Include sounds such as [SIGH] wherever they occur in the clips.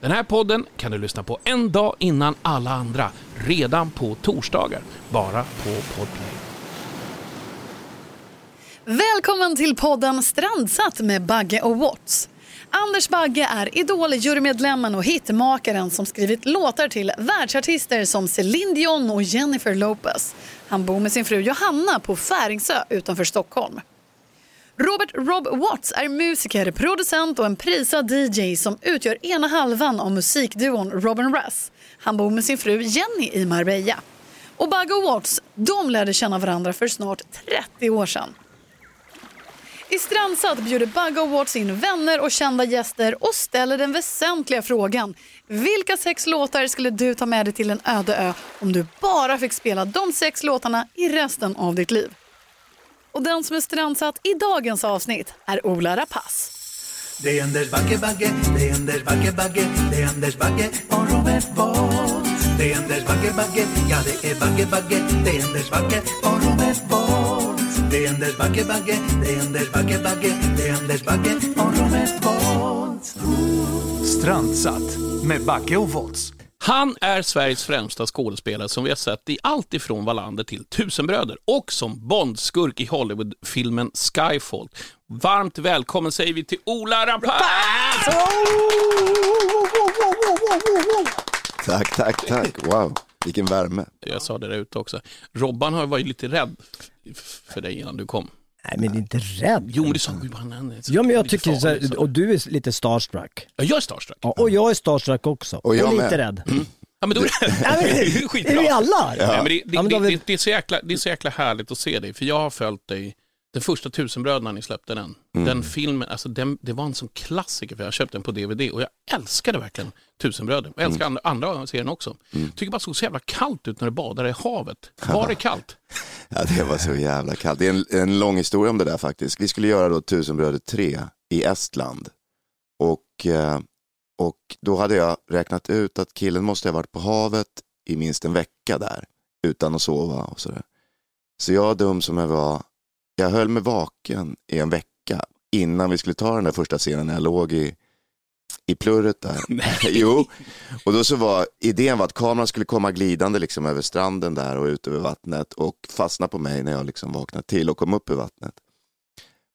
Den här podden kan du lyssna på en dag innan alla andra, redan på torsdagar, bara på Podplay. Välkommen till podden Strandsatt med Bagge och Watts. Anders Bagge är Idol-jurymedlemmen och hitmakaren som skrivit låtar till världsartister som Céline Dion och Jennifer Lopez. Han bor med sin fru Johanna på Färingsö utanför Stockholm. Robert Rob Watts är musiker, producent och en prisad DJ som utgör ena halvan av musikduon Robin Russ. Han bor med sin fru Jenny i Marbella. Och Bagge och Watts, de lärde känna varandra för snart 30 år sedan. I Strandsatt bjuder Bug och Watts in vänner och kända gäster och ställer den väsentliga frågan. Vilka sex låtar skulle du ta med dig till en öde ö om du bara fick spela de sex låtarna i resten av ditt liv? Och den som är strandsatt i dagens avsnitt är Ola Rapace. Det är Anders Bagge, Bagge, det är Anders Bagge, Bagge, det är Anders Bagge och Robert Bolt. Det är Anders Bagge, Bagge, ja det är Bagge, Bagge, det är Anders Bagge och Robert Bolt. Det är Anders Bagge, Bagge, det är Anders Bagge, Bagge, det är Anders Bagge och Robert Bolt. Strandsatt med Bagge och Volts. Han är Sveriges främsta skådespelare som vi har sett i allt ifrån Wallander till Tusenbröder och som Bondskurk i Hollywoodfilmen Skyfall. Varmt välkommen säger vi till Ola Rapace! Tack, tack, tack. Wow, vilken värme. Jag sa det där ute också. Robban har varit lite rädd för dig innan du kom. Nej men inte rädd. Jo, men du sa är så- Ja men jag tycker så här, och du är lite starstruck. Ja, jag är starstruck. Ja, och jag är starstruck också. Och, jag lite med. rädd. Ja, men då [LAUGHS] [LAUGHS] är det, Ja, men, det är ju är skitbra. vi alla? Ja, men det, det, Ja, men det, vi- det, det, är så jäkla, det är så jäkla härligt att se dig, för jag har följt dig den första Tusenbröderna ni släppte den. Mm. Den filmen, alltså den, det var en sån klassiker för jag köpte den på DVD och jag älskade verkligen Tusenbröder. Jag älskar Mm. andra, andra serien också. Tycker bara det såg så jävla kallt ut när du badade i havet. [LAUGHS] Var det kallt? Ja, det var så jävla kallt. Det är en, en lång historia om det där faktiskt. Vi skulle göra då Tusenbröder 3 i Estland. Och, eh, och då hade jag räknat ut att killen måste ha varit på havet i minst en vecka där. Utan att sova och sådär. Så jag dum som jag var, jag höll mig vaken i en vecka innan vi skulle ta den där första scenen när jag låg i, i plurret där. [LAUGHS] [LAUGHS] jo, och då så var idén var att kameran skulle komma glidande liksom över stranden där och ut över vattnet och fastna på mig när jag liksom vaknade till och kom upp ur vattnet.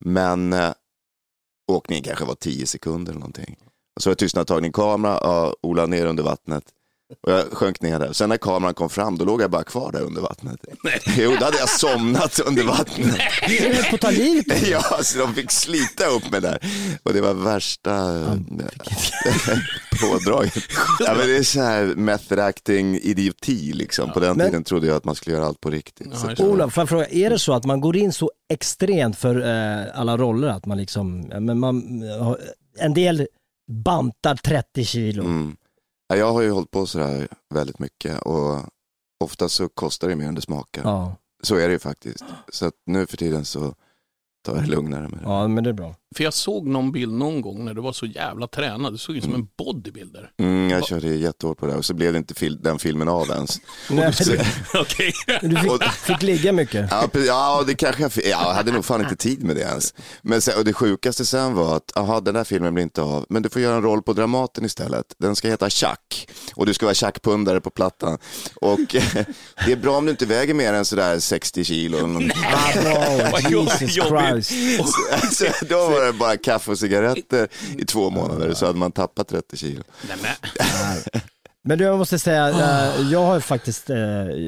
Men eh, åkningen kanske var tio sekunder eller någonting. Och så var det tystnadtagning, kamera, ja, Ola ner under vattnet. Och jag sjönk ner där. Sen när kameran kom fram, då låg jag bara kvar där under vattnet. Jo, då hade jag somnat under vattnet. Du höll på att ta livet Ja, så de fick slita upp mig där. Och det var värsta eh, [LAUGHS] pådraget. Ja, men det är så här method acting idioti liksom. På den Men- tiden trodde jag att man skulle göra allt på riktigt. Ja. Ola, får jag fråga, är det så att man går in så extremt för eh, alla roller att man liksom, men man, har- en del bantar 30 kilo. mm. Ja, jag har ju hållit på sådär väldigt mycket och ofta så kostar det mer än det smakar. Ja, Så är det ju faktiskt. Så att nu för tiden så tar jag det lugnare med det. ja, men det är bra. För jag såg någon bild någon gång när du var så jävla tränad. Du såg ut som en bodybuilder. Mm, jag körde jättehårt på det och så blev det inte fil- den filmen av ens. Nej, du, [LAUGHS] [LAUGHS] Okej. du fick, fick ligga mycket. Ja, ja, det kanske jag, fi- ja, jag hade nog fan inte tid med det ens. Men sen, och det sjukaste sen var att, aha, den där filmen blir inte av, men du får göra en roll på Dramaten istället. Den ska heta Chuck och du ska vara tjackpundare på plattan. Och [LAUGHS] det är bra om du inte väger mer än sådär 60 kilo. jobb- Jesus. Christ. Så då var det bara kaffe och cigaretter i två månader så hade man tappat 30 kilo. Nej, men. [LAUGHS] Men du, jag måste säga, eh, jag har faktiskt, eh,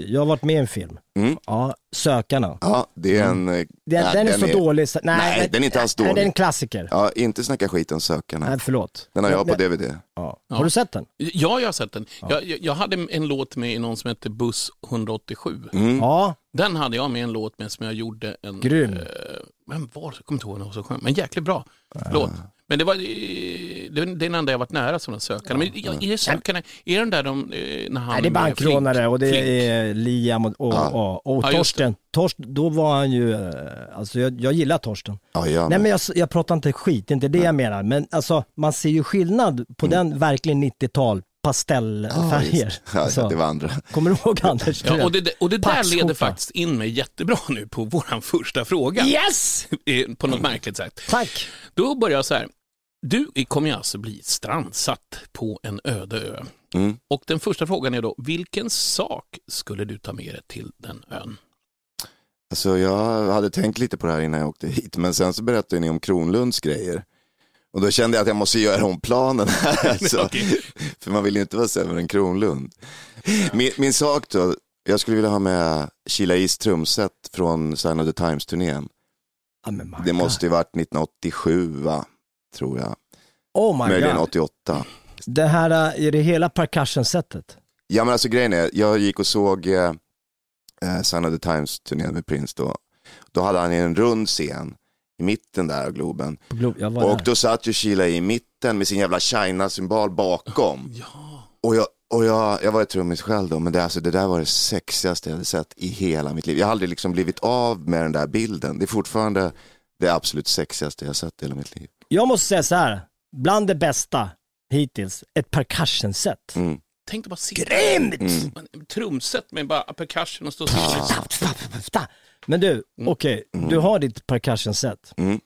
jag har varit med i en film. Mm. Ja, Sökarna. Ja, det är en... eh, Den, ja, den är så dålig. så- Nej, Nej, den är inte alls Nej, dålig. det är en klassiker. Ja, inte snacka skit om sökarna. Nej, förlåt. Den har jag på DVD. Ja. Har du sett den? Ja, jag har sett den. Jag, jag, jag hade en låt med i någon som heter Buss 187. Mm. Ja, Den hade jag med en låt med som jag gjorde en... Grym. Vem var det? Jag kommer inte ihåg, var så skön. Men jäkligt bra låt. Men det var eh, det är den enda jag varit nära som den sökande. Men är det sökande, är den där de, eh, när han Nej, det är bankrånare Flink? och det Flink. är Liam och, och, Ja. och, och Ja, Torsten. Torsten, då var han ju, eh, alltså jag, jag gillar Torsten. Ja, jag Nej men jag, jag pratar inte skit, det är inte det jag menar. Men alltså man ser ju skillnad på den verkligen 90-tal pastellfärger. Ja, det var andra. Kommer du ihåg Anders? Ja, och det, och det där leder faktiskt in mig jättebra nu på vår första fråga. Yes! [LAUGHS] Eh, På något märkligt sätt. Tack! Då börjar jag så här. Du kommer ju alltså bli strandsatt på en öde ö. Mm. Och den första frågan är då, vilken sak skulle du ta med dig till den ön? Alltså jag hade tänkt lite på det här innan jag åkte hit, men sen så berättade ni om Kronlunds grejer. Och då kände jag att jag måste göra om planen här. [LAUGHS] Alltså. Okej. För man vill ju inte vara sämre än Kronlund. Min, min sak då, jag skulle vilja ha med Sheila East trumset från Sign of the Times-turnén. Mackan. Det måste ju varit 1987 va, tror jag. Oh my Möjligen god. 88. Det här, äh, är det hela percussion-setet? Ja men alltså grejen är, jag gick och såg eh, eh, Sign of the Times-turnén med Prince då. Då hade han en rund scen i mitten där av Globen. På Glo- jag var Och där. då satt ju Sheila i mitten med sin jävla China-symbol bakom. Ja, Och, jag, och jag, jag var ett trummis själv då, men det, alltså, det där var det sexigaste jag hade sett i hela mitt liv. Jag har aldrig liksom blivit av med den där bilden. det är fortfarande det absolut sexigaste jag har sett i hela mitt liv. Jag måste säga så här. bland det bästa hittills, ett percussion-set. Mm. tänk dig bara sitta Grymt! Mm. trumset med bara percussion och stå och. Men du, okej, du har ditt percussion-set. Mm.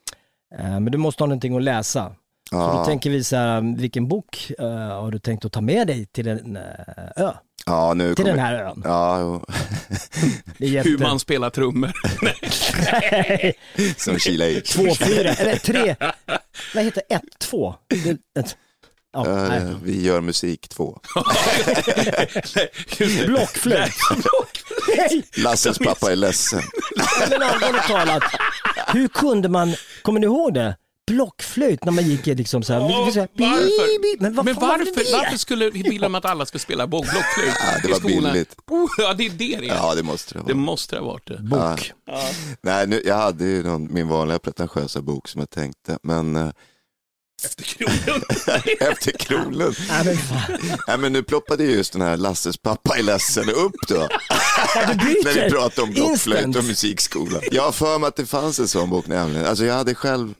Eh, Men du måste ha någonting att läsa. Så då Ja, tänker vi så här, vilken bok eh, har du tänkt att ta med dig till en eh, ö? ja, nu Till kommer... den här ön? Ja, [LAUGHS] jätte... Hur man spelar trummor. [LAUGHS] [LAUGHS] som i. Två, fyra, eller tre, vad heter ett, två? Det, ett, ja, nej. Eh, vi gör musik två. [LAUGHS] Blockflöjt. [LAUGHS] Lasses pappa är ledsen. [LAUGHS] men allvarligt talat, hur kunde man, kommer ni ihåg det? Blockflöjt när man gick i liksom så här, Ja, vi- vi- vi- varför? bi- men Men varför, varför skulle vi vilja att alla ska spela blockflöjt Ja, det i var skolan? billigt. Oh, ja, det är det det är. Ja, det måste det Det vara. måste det ha varit det. Bok. Nej, nu, jag hade ju någon, min vanliga pretentiösa bok som jag tänkte, men eh, Efter krogen. [LAUGHS] efter Kronlund. Nej, men nu ploppade ju just den här Lasses pappa är ledsen upp då. när vi pratade om blockflöjt och musikskola. Jag har för mig att det fanns en sån bok nämligen. Alltså jag hade själv,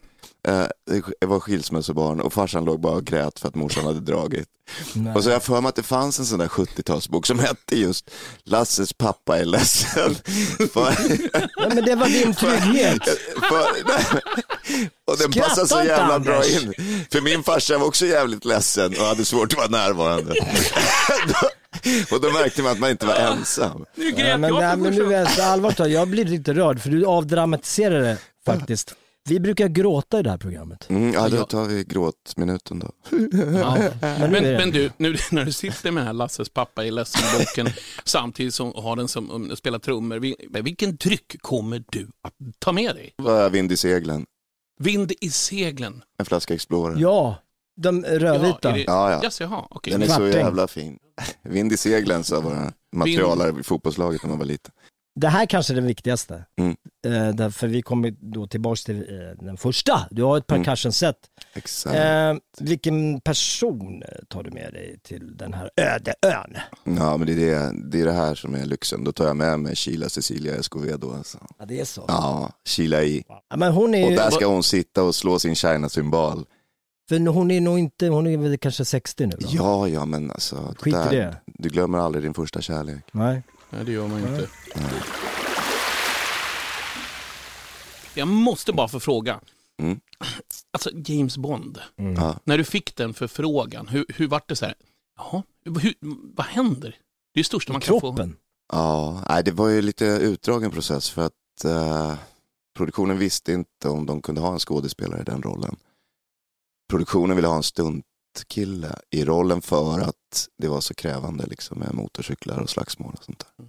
jag var skilsmässobarn och farsan låg bara och grät för att morsan hade dragit. Nej. Och så jag för mig att det fanns en sån där 70-talsbok som hette just Lasses pappa är ledsen. [LAUGHS] för, Ja, men det var din trygghet. för, och den Skratta passar så jävla bra Anders. in. För min farsa var också jävligt ledsen och hade svårt att vara närvarande. [LAUGHS] och då märkte man att man inte var ensam. Nu grät Ja, men, jag nej, men första nu är jag så allvarligt jag blir lite rörd för du avdramatiserar det faktiskt. Vi brukar gråta i det här programmet. Mm, ja, då tar vi gråtminuten då. Ja. Men, Men, men du, nu när du sitter med den här Lasses pappa i ledsen-boken [LAUGHS] samtidigt som har den som um, spelar trummor, vil- vilken dryck kommer du att ta med dig? Vind i seglen? Vind i seglen. En flaska Explorer. Ja, de rödvita. det- Ja, ja. Yes, jaha, okej. Den är så jävla fin. Vind i seglen sa våra materialare i fotbollslaget när man var liten. Det här kanske är det viktigaste. Mm. Eh, därför vi kommer då tillbaka till eh, den första. Du har ett Mm. percussion-set. Exakt. Eh, vilken person eh, tar du med dig till den här öde ön? Ja, men det är det, det är det här som är lyxen. Då tar jag med mig Sheila Cecilia Escovedo. Alltså. Ja, det är så. Ja, Sheila i. Ja, men hon är Och ju, där ska hon sitta och slå sin China-symbol. för hon är nog inte, hon är väl kanske 60 nu då? Ja, ja, men alltså. Skit i där, det. Du glömmer aldrig din första kärlek. Nej. Nej, det gör man inte. Jag måste bara få fråga. Mm. Alltså James Bond, Ja. när du fick den förfrågan, hur, hur var det så här? Jaha, hur, vad händer? Det är det största man kan få. Kroppen. Ja, nej, det var ju lite utdragen process för att eh, produktionen visste inte om de kunde ha en skådespelare i den rollen. Produktionen ville ha en stuntkille i rollen för att det var så krävande liksom, med motorcyklar och slagsmål och sånt där.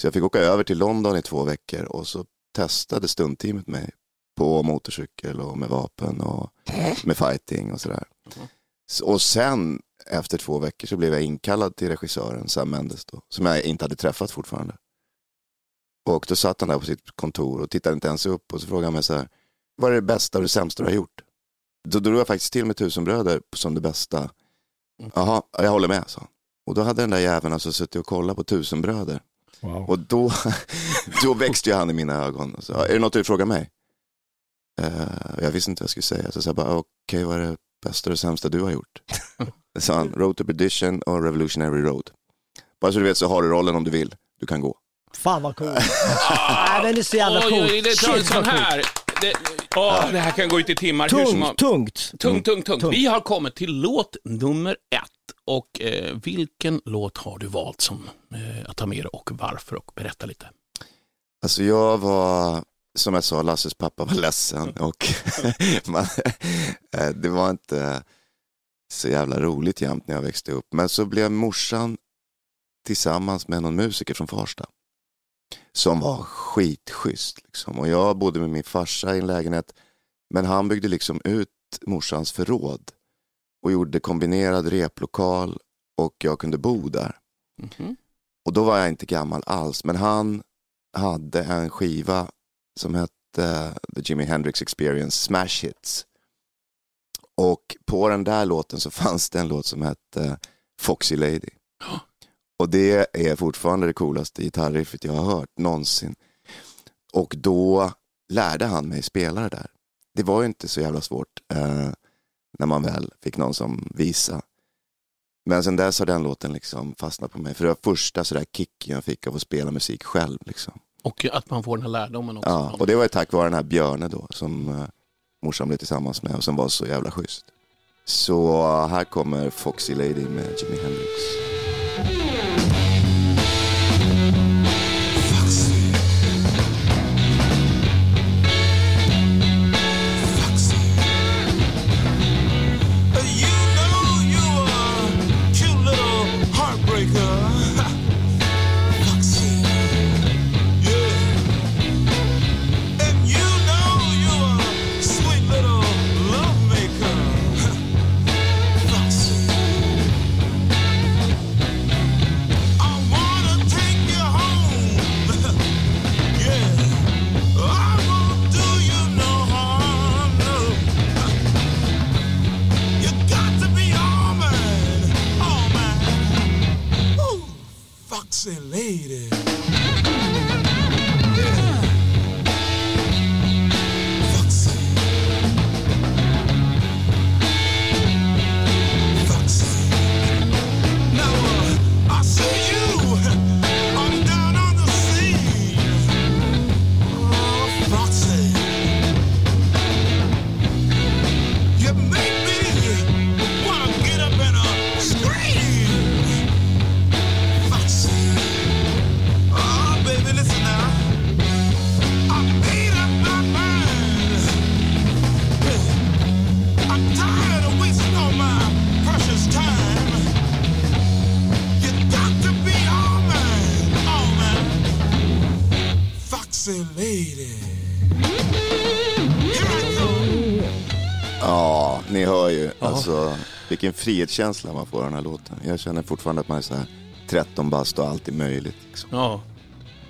Så jag fick åka över till London i två veckor och så testade stuntteamet mig på motorcykel och med vapen och med fighting och sådär. Så- Och sen efter två veckor så blev jag inkallad till regissören Sam Mendes då, som jag inte hade träffat fortfarande. Och då satt han där på sitt kontor och tittade inte ens upp och så frågade han mig så här, vad är det bästa och det sämsta du har gjort? Då drog jag faktiskt till med Tusenbröder som det bästa. Mm. Jaha, ja, jag håller med, så. Och då hade den där jäveln alltså suttit och kollat på Tusenbröder. Wow. Och då, [LAUGHS] då växte ju han i mina ögon. Så, är det något du vill fråga mig? Eh, jag visste inte vad jag skulle säga. Så jag sa bara, okej, vad är det bästa och sämsta du har gjort? Så [LAUGHS] sa han, Road to Perdition och Revolutionary Road. Bara så du vet så har du rollen om du vill. Du kan gå. Fan vad cool. [LAUGHS] Nej, den är så jävla cool. oj, det tar Shit, cool. här. Det, åh, det här kan gå ut i timmar. Hur som, Tungt, tungt. tungt, tungt, tungt. Tungt. Vi har kommit till låt nummer ett. Och eh, vilken låt har du valt som eh, att ta med dig och varför? Och berätta lite. Alltså jag var, som jag sa, Lasses pappa var ledsen och [LAUGHS] man, eh, det var inte så jävla roligt jämt när jag växte upp. Men så blev morsan tillsammans med någon musiker från Farsta som var skitschysst. Liksom. Och jag bodde med min farsa i en lägenhet men han byggde liksom ut morsans förråd och gjorde kombinerad replokal och jag kunde bo där. Mhm. Och då var jag inte gammal alls, men han hade en skiva som hette The Jimi Hendrix Experience Smash Hits. Och på den där låten så [LAUGHS] fanns det en låt som hette Foxy Lady. Och det är fortfarande det coolaste gitarriffet jag har hört någonsin. Och då lärde han mig spela det där. Det var ju inte så jävla svårt eh, när man väl fick någon som visa. Men sen dess har den låten liksom fastnat på mig. För det var första sådär kicken jag fick av att spela musik själv. Liksom. Och att man får den här lärdomen också. Ja, och det var ju tack vare den här Björne då som eh, morsan blev tillsammans med och som var så jävla schysst. Så här kommer Foxy Lady med Jimi Hendrix. Vilken frihetskänsla man får av den här låten. Jag känner fortfarande att man är så här 13 bast och allt är möjligt. Liksom. Ja.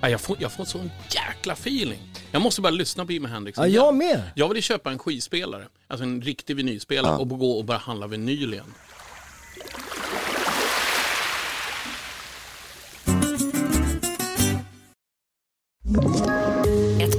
Ja, jag, får, jag får sån jäkla feeling. Jag måste bara lyssna på Jimi Hendrix. Ja, jag med. Jag vill ju köpa en skivspelare, alltså en riktig vinylspelare Ja. och gå och bara handla vinyl igen.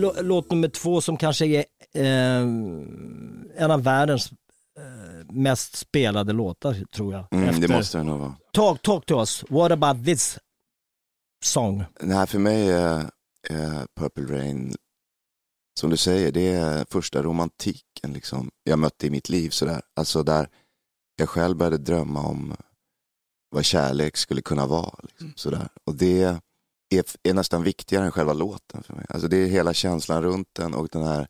Låt nummer två som kanske är eh, en av världens eh, mest spelade låtar tror jag. Mm, det måste det nog vara. Talk, talk to us, what about this song? Här för mig är, är Purple Rain, som du säger, det är första romantiken liksom, jag mötte i mitt liv. Sådär. Alltså där jag själv började drömma om vad kärlek skulle kunna vara. Liksom, sådär. Och det är, är nästan viktigare än själva låten för mig. Alltså det är hela känslan runt den och den här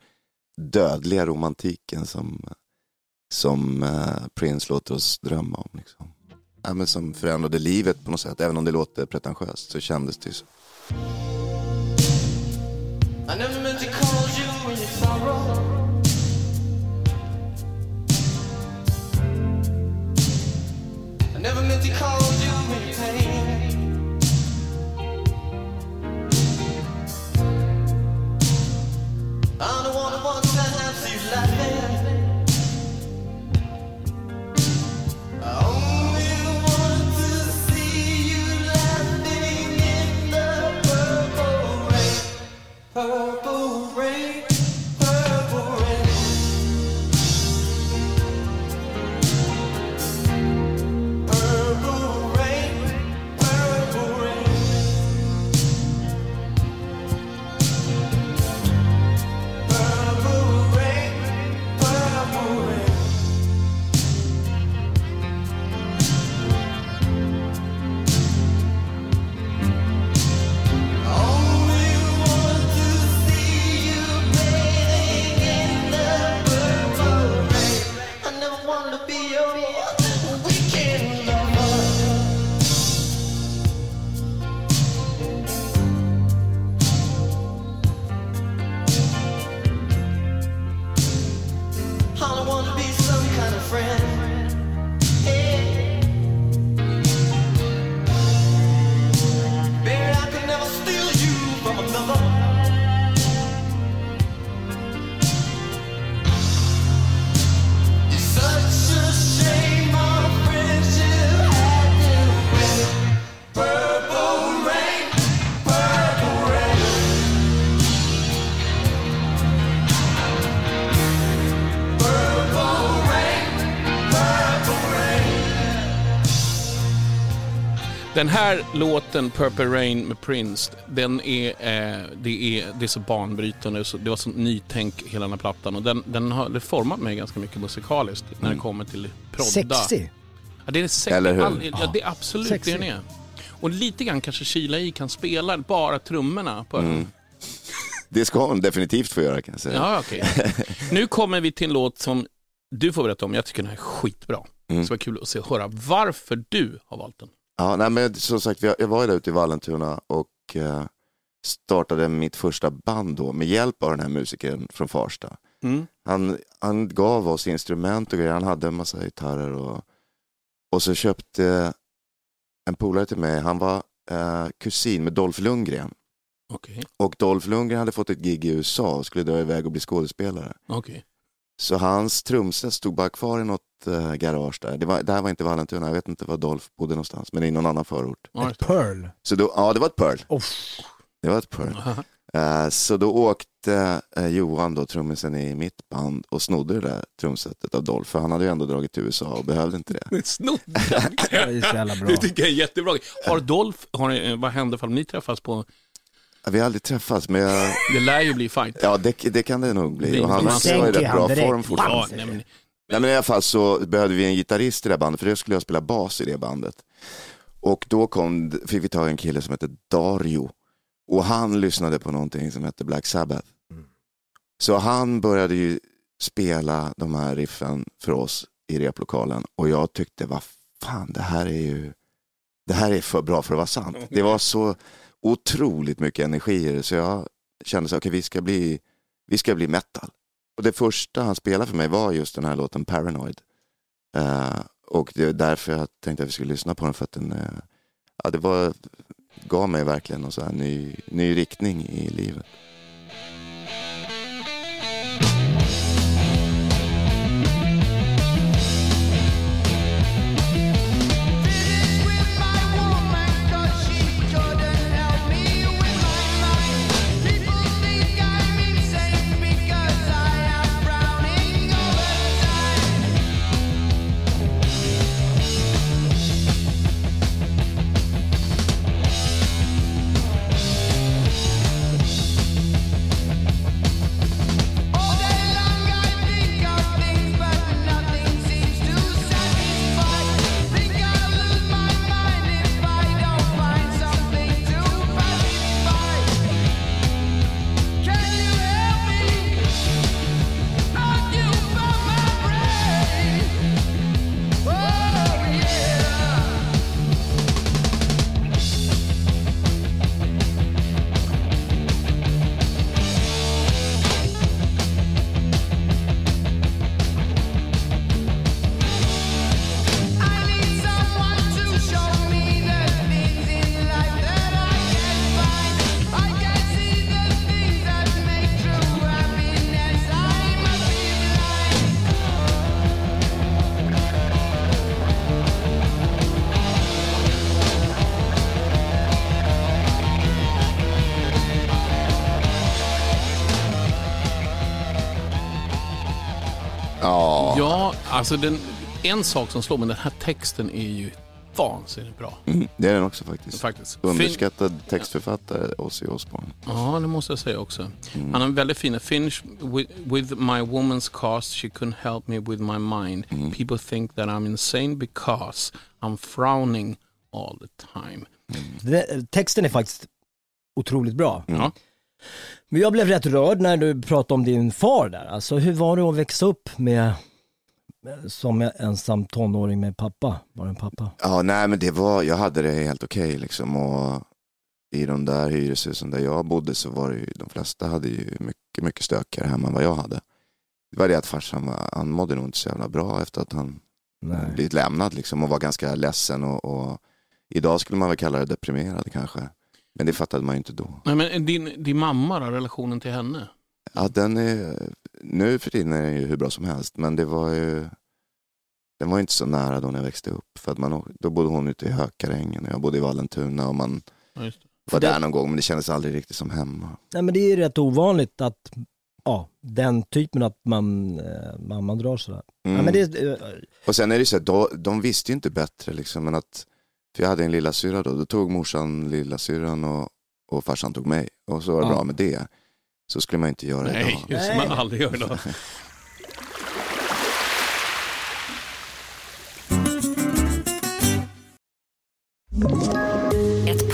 dödliga romantiken som, som uh, Prince låter oss drömma om. Liksom. Ja, men som förändrade livet på något sätt. Även om det låter pretentiöst så kändes det ju så. Den här låten, Purple Rain med Prince, den är, eh, det är, det är så banbrytande. Så det var så nytänk hela den här plattan. Och den, den har det format mig ganska mycket musikaliskt när det kommer till prodda. Sexig. Ja, det är sex, Eller hur? all, ja, det är absolut Sexig. det den är. Och lite grann kanske Kila i kan spela bara trummorna på Mm. Det ska hon definitivt få göra kan jag säga. Ja, okej. [LAUGHS] Nu kommer vi till en låt som du får berätta om. Jag tycker den är skitbra. Mm. Det ska vara kul att se höra varför du har valt den. Ja, nej, men som sagt, jag var ju där ute i Vallentuna och eh, startade mitt första band då med hjälp av den här musikern från Farsta. Mm. Han, han gav oss instrument och grejer, han hade en massa gitarrer och, och så köpte en polare till mig, han var eh, kusin med Dolph Lundgren. Okej. Och Dolph Lundgren hade fått ett gig i USA och skulle dra iväg och bli skådespelare. Okej. Så hans trumset stod bara kvar i något eh, garage där. Det, var, det här var inte Vallentuna, jag vet inte var Dolph bodde någonstans, men i någon annan förort. Det. Pearl. Så då, ja, det var ett Pearl. Uff. Det var ett Pearl. Eh, så då åkte eh, Johan, då, trummisen i mitt band, och snodde det där trumsetet av Dolph, för han hade ju ändå dragit till USA och behövde inte det. [LAUGHS] Snodde [LAUGHS] Det är så jävla bra. Det tycker jag är jättebra. Har Dolph, har, ni- vad händer om ni träffas på... Vi har aldrig träffats, men jag, Det lär ju bli fight. ja, det, det kan det nog bli. Det- Och han verkar vara i rätt bra direkt. form fortfarande. Ja, nej, men, Nej, men I alla fall så behövde vi en gitarrist i det här bandet, för det skulle jag spela bas i det bandet. Och då kom, fick vi ta en kille som hette Dario. Och han lyssnade på någonting som hette Black Sabbath. Så han började ju spela de här riffen för oss i replokalen. Och jag tyckte, vad fan, det här är ju det här är för bra för att vara sant. Det var så otroligt mycket energi i det, så jag kände så okej vi ska bli vi ska bli metal. Och det första han spelade för mig var just den här låten Paranoid. Uh, och det är därför jag tänkte att vi skulle lyssna på den för att den, uh, ja, det var, gav mig verkligen en så här ny, ny riktning i livet. Alltså den, en sak som slår mig, den här texten är ju vansinnigt bra. Mm, det är den också faktiskt. Faktiskt. Underskattad textförfattare, Ozzy Osbourne. Ja, det måste jag säga också. Mm. Han har en väldigt fina finish. With, with my woman's cast she couldn't help me with my mind. Mm. People think that I'm insane because I'm frowning all the time. Det- Texten är faktiskt otroligt bra. Ja. Men jag blev rätt rörd när du pratade om din far där. Alltså hur var det att växa upp med, som ensam tonåring med pappa? Var det en pappa? Ja, nej men det var, jag hade det helt okej liksom. Och i de där hyreshusen där jag bodde så var det ju, de flesta hade ju mycket, mycket stökigare hemma än vad jag hade. Det var det att farsan var, han mådde nog inte så jävla bra efter att han Nej. blivit lämnad liksom och var ganska ledsen och, och idag skulle man väl kalla det deprimerad kanske. Men det fattade man ju inte då. Nej, men din, din mamma då, relationen till henne? Ja, den är, nu för tiden är den ju hur bra som helst, men det var ju den var ju inte så nära då när jag växte upp. För att man, då bodde hon ute i Hökarängen och jag bodde i Vallentuna och man Ja, just det. var det- där någon gång men det kändes aldrig riktigt som hemma. Nej men det är ju rätt ovanligt att, ja, den typen att man, eh, mamman drar sådär. Ja, Mm. men det, Och sen är det så att då, de visste ju inte bättre liksom, men att, för jag hade en lilla syra då, då tog morsan lilla syran och, och farsan tog mig. Och så var det Ja. bra med det. Så skulle man inte göra Nej, idag. det som man aldrig gör idag. [LAUGHS]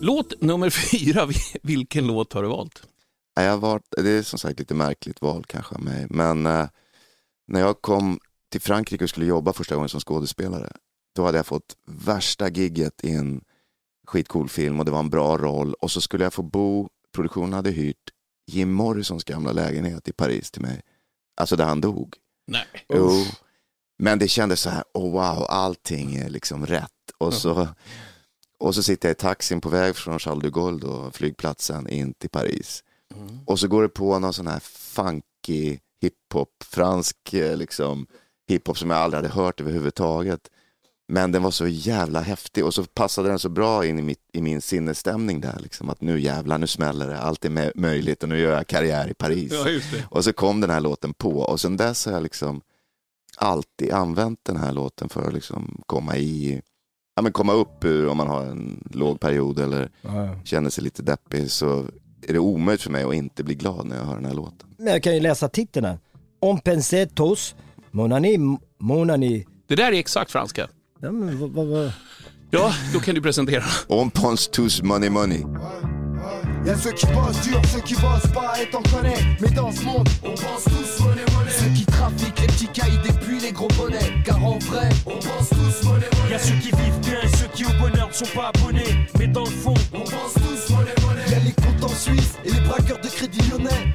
Låt nummer fyra, [LAUGHS] vilken låt har du valt? Jag varit, det är som sagt lite märkligt val kanske av mig. Men eh, när jag kom till Frankrike och skulle jobba första gången som skådespelare. Då hade jag fått värsta gigget i en skitcool film och det var en bra roll. Och så skulle jag få bo, produktionen hade hyrt Jim Morrisons gamla lägenhet i Paris till mig. Alltså där han dog. Nej. Jo. Men det kändes så här, oh wow, allting är liksom rätt. Och så, och så sitter jag i taxin på väg från Charles de Gaulle, då, flygplatsen, in till Paris. Och så går det på någon sån här funky hiphop, fransk eh, liksom, hiphop som jag aldrig hade hört överhuvudtaget. Men den var så jävla häftig och så passade den så bra in i, mitt, i min sinnesstämning där. Liksom, att nu jävlar, nu smäller det, allt är mö- möjligt och nu gör jag karriär i Paris. Ja. Och så kom den här låten på och sen dess har jag liksom alltid använt den här låten för att liksom komma i, ja men komma upp ur om man har en låg period eller ja, ja. känner sig lite deppig så är det omöjligt för mig att inte bli glad när jag hör den här låten. Men jag kan ju läsa titeln här. On pensait tous, mon ami, mon ami. Det där är exakt franska. Ja, men vad, vad, vad? Ja, då kan du presentera. On pense tous money money. Y'a ceux qui bossent dur, ceux qui bossent pas et t'en connais Mais dans ce monde, on pense tous monnaie monnaie vrai, on pense tous monnaie monnaie Y'a ceux qui vivent bien et ceux qui au bonheur ne sont pas abonnés. Mais dans le fond, On pense tous monnaie monnaie Y'a les comptes en Suisse et les braqueurs de crédit lyonnais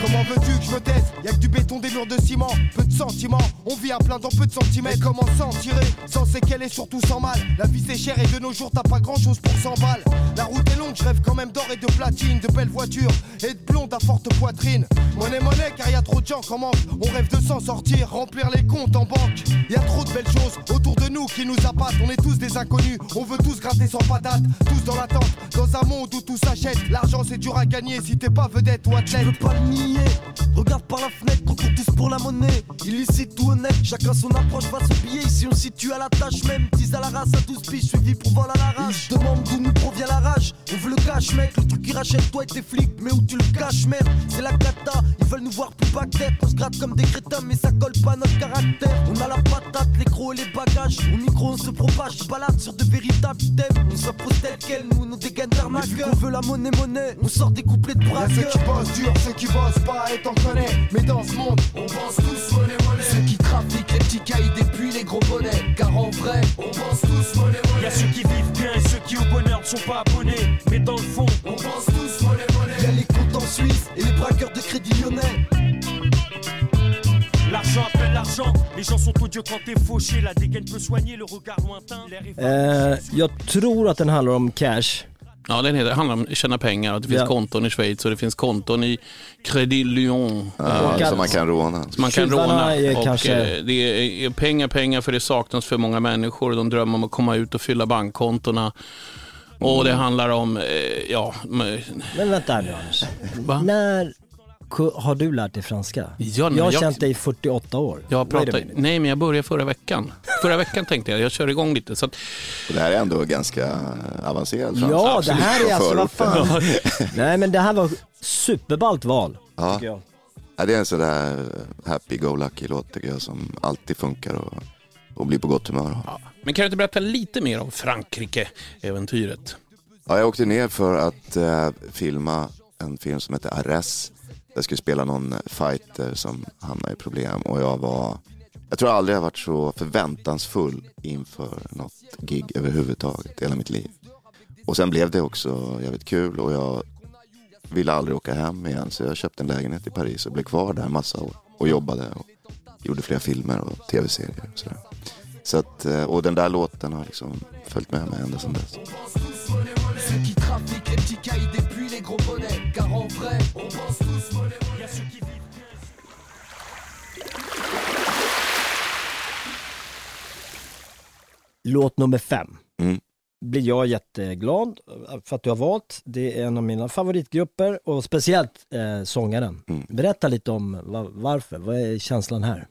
Comment veux-tu que je me taise? Y'a que du béton, des murs de ciment, peu de sentiments. On vit à plein dans peu de centimètres. Comment s'en tirer Sans séquelles et surtout sans mal. La vie c'est cher et de nos jours t'as pas grand chose pour 100 balles. La route est longue, je rêve quand même d'or et de platine, de belles voitures et de blondes à forte poitrine. Monnaie, monnaie, car y a trop de gens qui en manquent. On rêve de s'en sortir, remplir les comptes en banque. Y a trop de belles choses autour de nous qui nous appâtent. On est tous des inconnus, on veut tous gratter sans patate. Tous dans l'attente, dans un monde où tout s'achète. L'argent c'est dur à gagner si t'es pas vedette ou athlète. je peux pas le nier. Regarde par la fenêtre, on pour la monnaie. Illicite ou honnête, chacun son approche face au billet. Ici on se situe à la tâche même. 10 à la race, à 12 piges, suivi pour vol à l'arrache. Ils se demandent d'où nous provient la rage. On veut le cash, mec. Le truc qui rachète toi et tes flics. Mais où tu le caches, merde? C'est la cata. Ils veulent nous voir plus tête. On se gratte comme des crétins, mais ça colle pas à notre caractère. On a la patate, les crocs et les bagages. Au micro, on se propage. Balade sur de véritables thèmes. On s'impose tel quel, nous, nos dégaines d'arnaqueurs. On veut la monnaie, monnaie. On sort des couplets de braqueurs. ceux qui bossent dur, ceux qui bossent pas et t'en connais Mais dans ce monde, on pense tous sont pas abonnés. Mais dans le fond, On pense tous monnaie monnaie Y'a les comptes braqueur de crédit lyonnais. L'argent appelle l'argent, les gens sont odieux quand t'es fauché, la dégaine peut soigner le regard lointain. Eh, jag tror att den handlar om cash. Ja, den heter, det handlar om att tjäna pengar. Att det finns Ja. konton i Schweiz och det finns konton i Credit Lyon. Ja, som man kan råna. som man kan råna. är och, kanske- eh, det är pengar, pengar för det saknas för många människor. De drömmer om att komma ut och fylla bankkontona. Och det handlar om, eh, ja, Men vänta nu Anders. Va? När har du lärt dig franska? Ja, jag har jag- känt dig i 48 år. jag pratar, nej men jag började förra veckan. Förra veckan tänkte jag, jag kör igång lite. Så att, Och det här är ändå ganska avancerad franska. Ja, det här är alltså, vad fan. [LAUGHS] Nej men det här var superballt val. Ja. jag. Ja, det är en sån där happy-go-lucky-låt tycker jag som alltid funkar och, och blir på gott humör. Ja men kan du inte berätta lite mer om Frankrike-äventyret? jag åkte ner för att eh, filma en film som heter Arrest. Jag skulle spela någon fighter som hamnade i problem och jag var jag tror aldrig jag varit så förväntansfull inför något gig överhuvudtaget i hela mitt liv. Och sen blev det också jävligt kul och jag ville aldrig åka hem igen så jag köpte en lägenhet i Paris och blev kvar där en massa år och jobbade och gjorde flera filmer och tv-serier och sådär. Så att, eh, och den där låten har liksom följt med mig ända sedan dess. Låt nummer fem. Mm. Blir jag jätteglad för att du har valt. Det är en av mina favoritgrupper och speciellt eh, sångaren. Mm. Berätta lite om va- varför, vad är känslan här?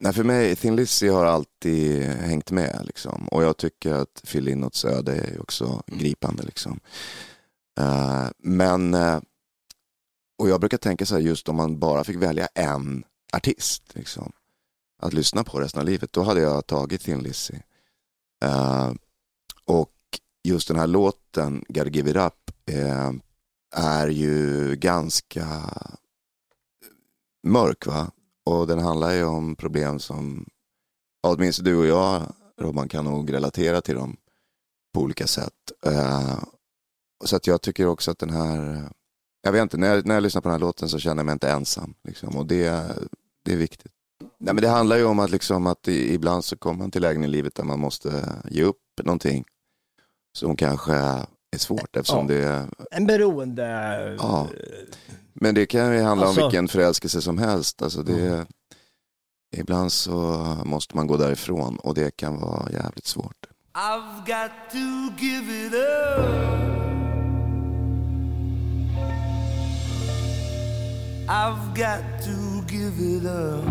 Nej, för mig, Thin Lizzy har alltid hängt med liksom. Och jag tycker att Phil Lynotts öde är också gripande liksom. Eh, men, eh, och jag brukar tänka så här, just om man bara fick välja en artist liksom, att lyssna på resten av livet, då hade jag tagit Thin Lizzy. Eh, och just den här låten, Gotta Give It Up, är ju ganska mörk va? Och den handlar ju om problem som, ja, åtminstone du och jag, Robban, kan nog relatera till dem på olika sätt. Eh, så att jag tycker också att den här, jag vet inte, när jag, när jag lyssnar på den här låten så känner jag mig inte ensam. Liksom, och det, det är viktigt. Nej, men det handlar ju om att, liksom, att i, ibland så kommer man till lägen i livet där man måste ge upp någonting som kanske är svårt eftersom Ja. det En beroende... Ja. Men det kan ju handla Alltså- om vilken förälskelse som helst. Alltså det, Ibland så måste man gå därifrån och det kan vara jävligt svårt. I've got to give it up. I've got to give it up.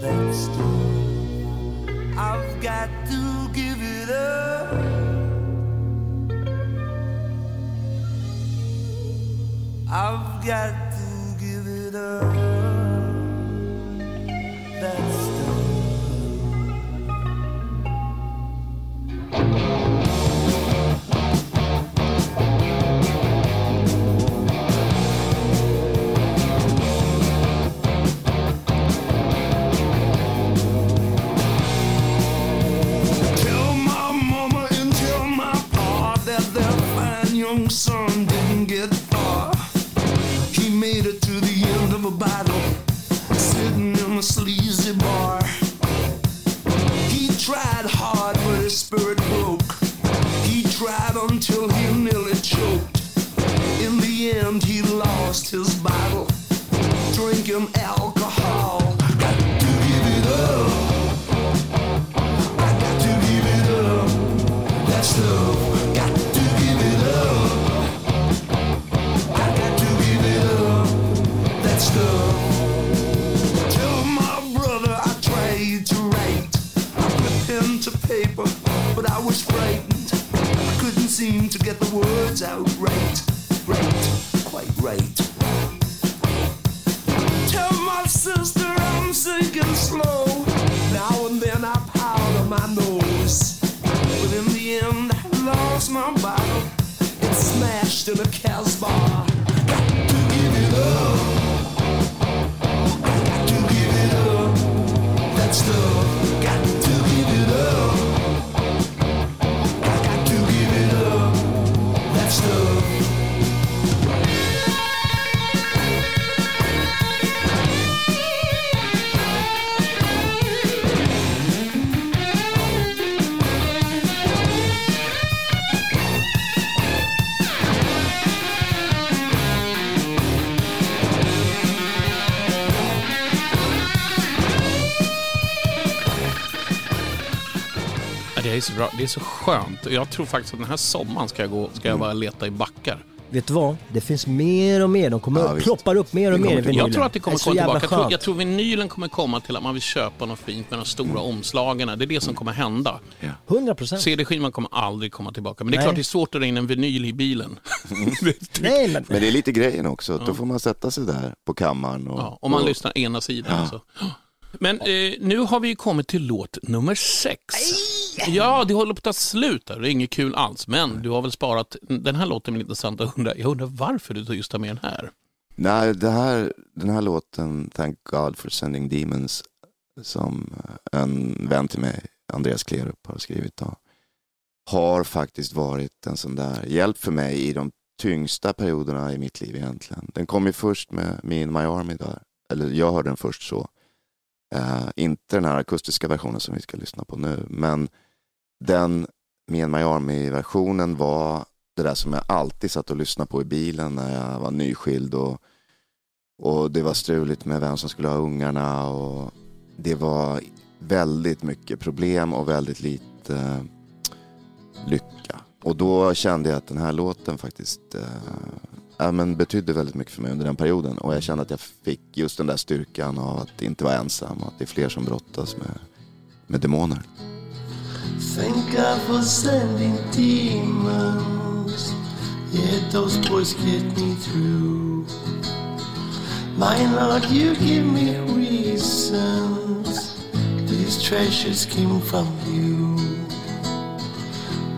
That's true. I've got to give it up. I've got to give it up. That's. That's love. Bra. Det är så skönt. Och Jag tror faktiskt att den här sommaren ska jag, gå, ska jag bara leta i backar. Vet du vad? Det finns mer och mer. De kommer Ja, ploppar upp mer och Det mer i vinylen. Jag tror att det kommer så komma tillbaka. Jag tror, jag tror vinylen kommer komma till att man vill köpa något fint med de stora omslagen. Det är det som kommer hända. 100 procent. CD-skivan kommer aldrig komma tillbaka. Men det är Nej. klart det är svårt att dra in en vinyl i bilen. [LAUGHS] Nej, men... Men det är lite grejen också, då får man sätta sig där på kammaren. Och, Ja, om man och, lyssnar ena sidan. Så. Men eh, nu har vi kommit till låt nummer sex. Ja, det håller på att ta slut där. Det är inget kul alls. Men du har väl sparat, den här låten är väl intressant. Jag undrar, jag undrar varför du just tar med den här. Nej, det här, den här låten, Thank God for sending demons, som en vän till mig, Andreas Klerup, har skrivit, då, har faktiskt varit en sån där hjälp för mig i de tyngsta perioderna i mitt liv egentligen. Den kom ju först med Me in My Army där, eller jag hörde den först så. Eh, inte den här akustiska versionen som vi ska lyssna på nu, men den Me My Army-versionen var det där som jag alltid satt och lyssnade på i bilen när jag var nyskild och, och det var struligt med vem som skulle ha ungarna och det var väldigt mycket problem och väldigt lite eh, lycka. Och då kände jag att den här låten faktiskt eh, ja, men betydde väldigt mycket för mig under den perioden och jag kände att jag fick just den där styrkan av att inte vara ensam och att det är fler som brottas med, med demoner. Thank God for sending demons. Yet those boys get me through. My Lord, you give me reasons. These treasures came from you.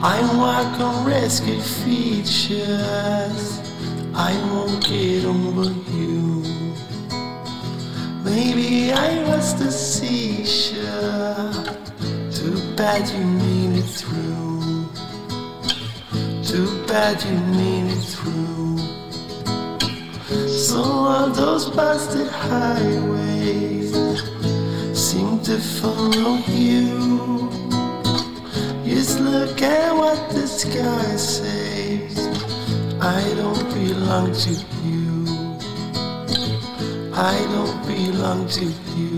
I'm walk on rescued features. I won't get over you. Maybe I was the seashore. Too bad you made it through. Too bad you made it through. So all those busted highways seem to follow you. Just look at what the sky says. I don't belong to you. I don't belong to you.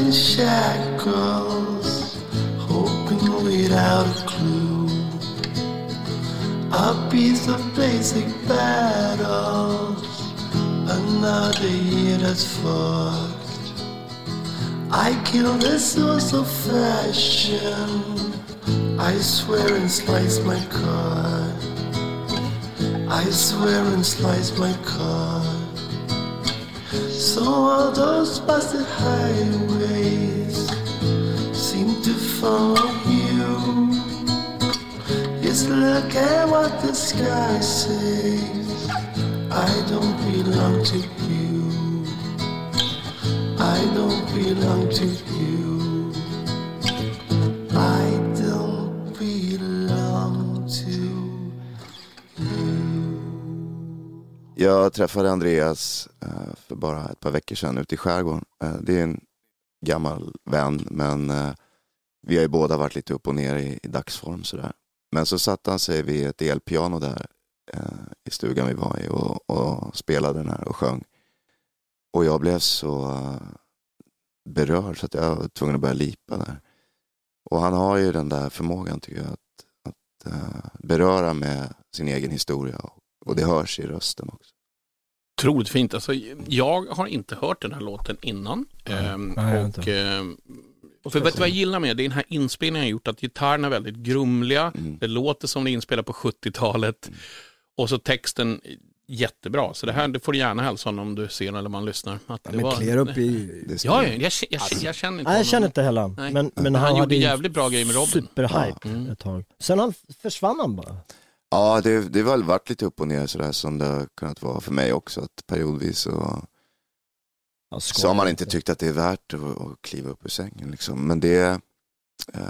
I'm shackles, hoping without a clue. A piece of basic battles, another year that's fucked. I kill the source of fashion. I swear and slice my card. I swear and slice my card. So all those busted highways seem to follow you. Just look at what the sky says. I don't belong to you. I don't belong to you. Jag träffade Andreas eh, för bara ett par veckor sedan ute i skärgården. Eh, det är en gammal vän, men eh, vi har ju båda varit lite upp och ner i, i dagsform sådär. Men så satte han sig vid ett elpiano där i stugan vi var i och, och spelade den här och sjöng. Och jag blev så berörd så att jag var tvungen att börja lipa där. Och han har ju den där förmågan tycker jag att, att beröra med sin egen historia och, och det hörs i rösten också. Otroligt fint. Alltså, jag har inte hört den här låten innan. Ehm, Nej, jag har och, ehm, för vet du vad jag gillar med det? Är den här inspelningen har gjort att gitarrerna är väldigt grumliga. Det låter som det är inspelat på 70-talet. Och så texten jättebra. Så det här det får du gärna hälsa honom om du ser eller man lyssnar. Att det men var- Klerup är ju- Ja, ja, jag, jag, jag, jag känner inte Nej, jag honom. känner inte heller. Nej. Men, men Men han, han gjorde jävligt bra grejer med Robin. Superhype Ja. ett tag. Sen han försvann han bara. Ja, det, det har väl varit lite upp och ner sådär som det har kunnat vara för mig också. Att periodvis så, så har man inte tyckt att det är värt att, att kliva upp ur sängen. Liksom. Men det, eh,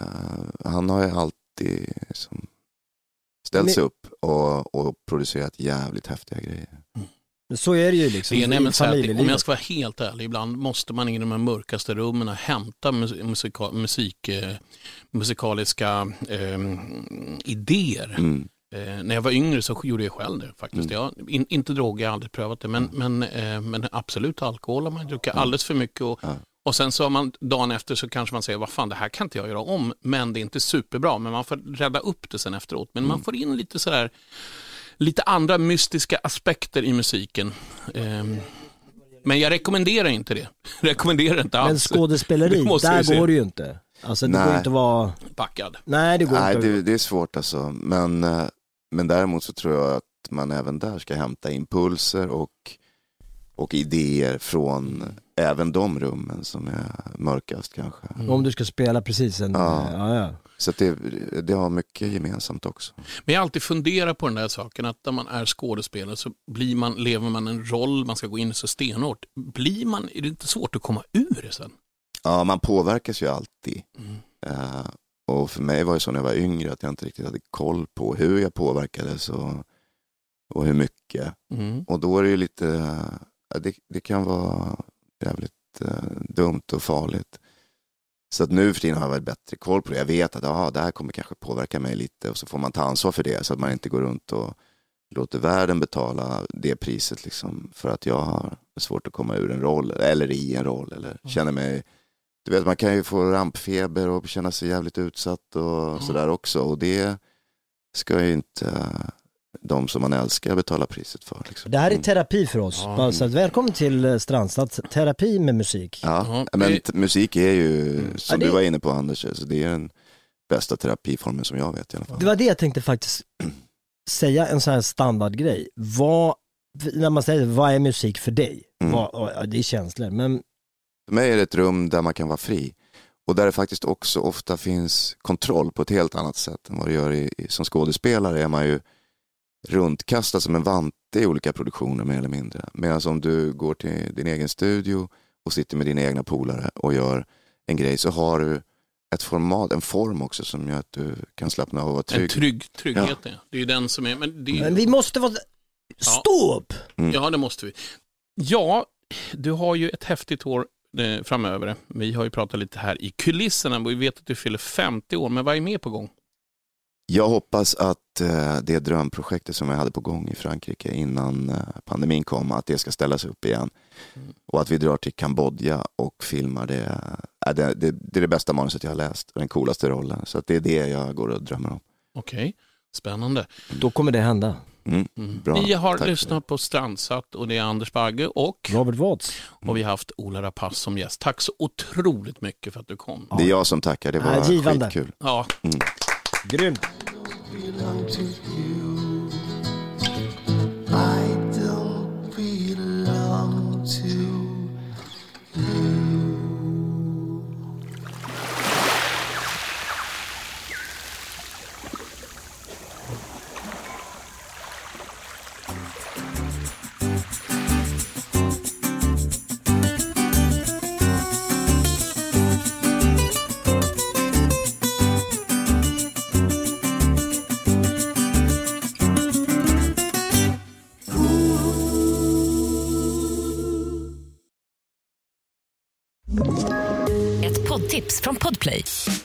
han har ju alltid liksom, ställt sig upp och, och producerat jävligt häftiga grejer. Men Så är det ju liksom Det är nämligen så att, om jag ska vara helt ärlig, ibland måste man in i de här mörkaste rummen hämta mus- musika, musik, eh, musikaliska eh, idéer. Mm. Eh, när jag var yngre så gjorde jag själv det faktiskt. Jag, in, inte droger, jag har aldrig prövat det, men, men, eh, men absolut alkohol har man druckit alldeles för mycket. Och, och sen så har man dagen efter så kanske man säger, vad fan det här kan inte jag göra om, men det är inte superbra, men man får rädda upp det sen efteråt. Men man får in lite sådär, lite andra mystiska aspekter i musiken. Ehm, men jag rekommenderar inte det. [LAUGHS] rekommenderar inte Men alls. skådespeleri, [LAUGHS] Det måste vi där se. går det ju inte. Alltså det går Nej. inte att vara... Packad. Nej, det går Nej, inte. det, det är svårt alltså. Men, eh, men däremot så tror jag att man även där ska hämta impulser och, och idéer från även de rummen som är mörkast kanske. Om du ska spela precis en... Ja. Ja, ja. Så att det, det har mycket gemensamt också. Men jag har alltid funderat på den där saken att när man är skådespelare så blir man, lever man en roll, man ska gå in så stenhårt. Blir man, är det inte svårt att komma ur det sen? Ja, man påverkas ju alltid. Eh, och för mig var det så när jag var yngre att jag inte riktigt hade koll på hur jag påverkades och, och hur mycket. Mm. Och då är det ju lite, det, det kan vara jävligt eh, dumt och farligt. Så att nu för tiden har jag väl bättre koll på det. Jag vet att aha, det här kommer kanske påverka mig lite och så får man ta ansvar för det så att man inte går runt och låter världen betala det priset liksom för att jag har svårt att komma ur en roll eller i en roll eller känner mig du vet man kan ju få rampfeber och känna sig jävligt utsatt och sådär också och det ska ju inte de som man älskar betala priset för. Liksom. Det här är terapi för oss. Bara Så att, välkommen till eh, Strandstads terapi med musik. Ja, men musik är ju, som Ja, det- du var inne på Anders, alltså det är den bästa terapiformen som jag vet i alla fall. Det var det jag tänkte faktiskt säga, en sån här standardgrej. Vad, när man säger vad är musik för dig? Mm. Vad, det är känslor, men För mig är det ett rum där man kan vara fri. Och där det faktiskt också ofta finns kontroll på ett helt annat sätt än vad det gör i, i, som skådespelare. är man ju runtkastad som en vante i olika produktioner mer eller mindre. Medan om du går till din egen studio och sitter med dina egna polare och gör en grej så har du ett format, en form också som gör att du kan slappna av och vara trygg. En trygg trygghet, Ja. ja. det är ju den som är... Men, det är, Men vi måste vara... Stå upp! Mm. Ja, det måste vi. Ja, du har ju ett häftigt år eh, framöver. Vi har ju pratat lite här i kulisserna och vi vet att du fyller 50 år, men vad är mer på gång? Jag hoppas att eh, det drömprojektet som jag hade på gång i Frankrike innan eh, pandemin kom, att det ska ställas upp igen. Och att vi drar till Kambodja och filmar det. Äh, det, det. Det är det bästa manuset jag har läst och den coolaste rollen. Så att det är det jag går och drömmer om. Okej, spännande. Då kommer det hända. Mm. Bra. Ni har Tack. lyssnat på Strandsatt och det är Anders Bagge och Robert Watts. och vi har haft Ola Rapace som gäst. Tack så otroligt mycket för att du kom. Det är jag som tackar, det var givande. skitkul. Ja, Mm. Grymt.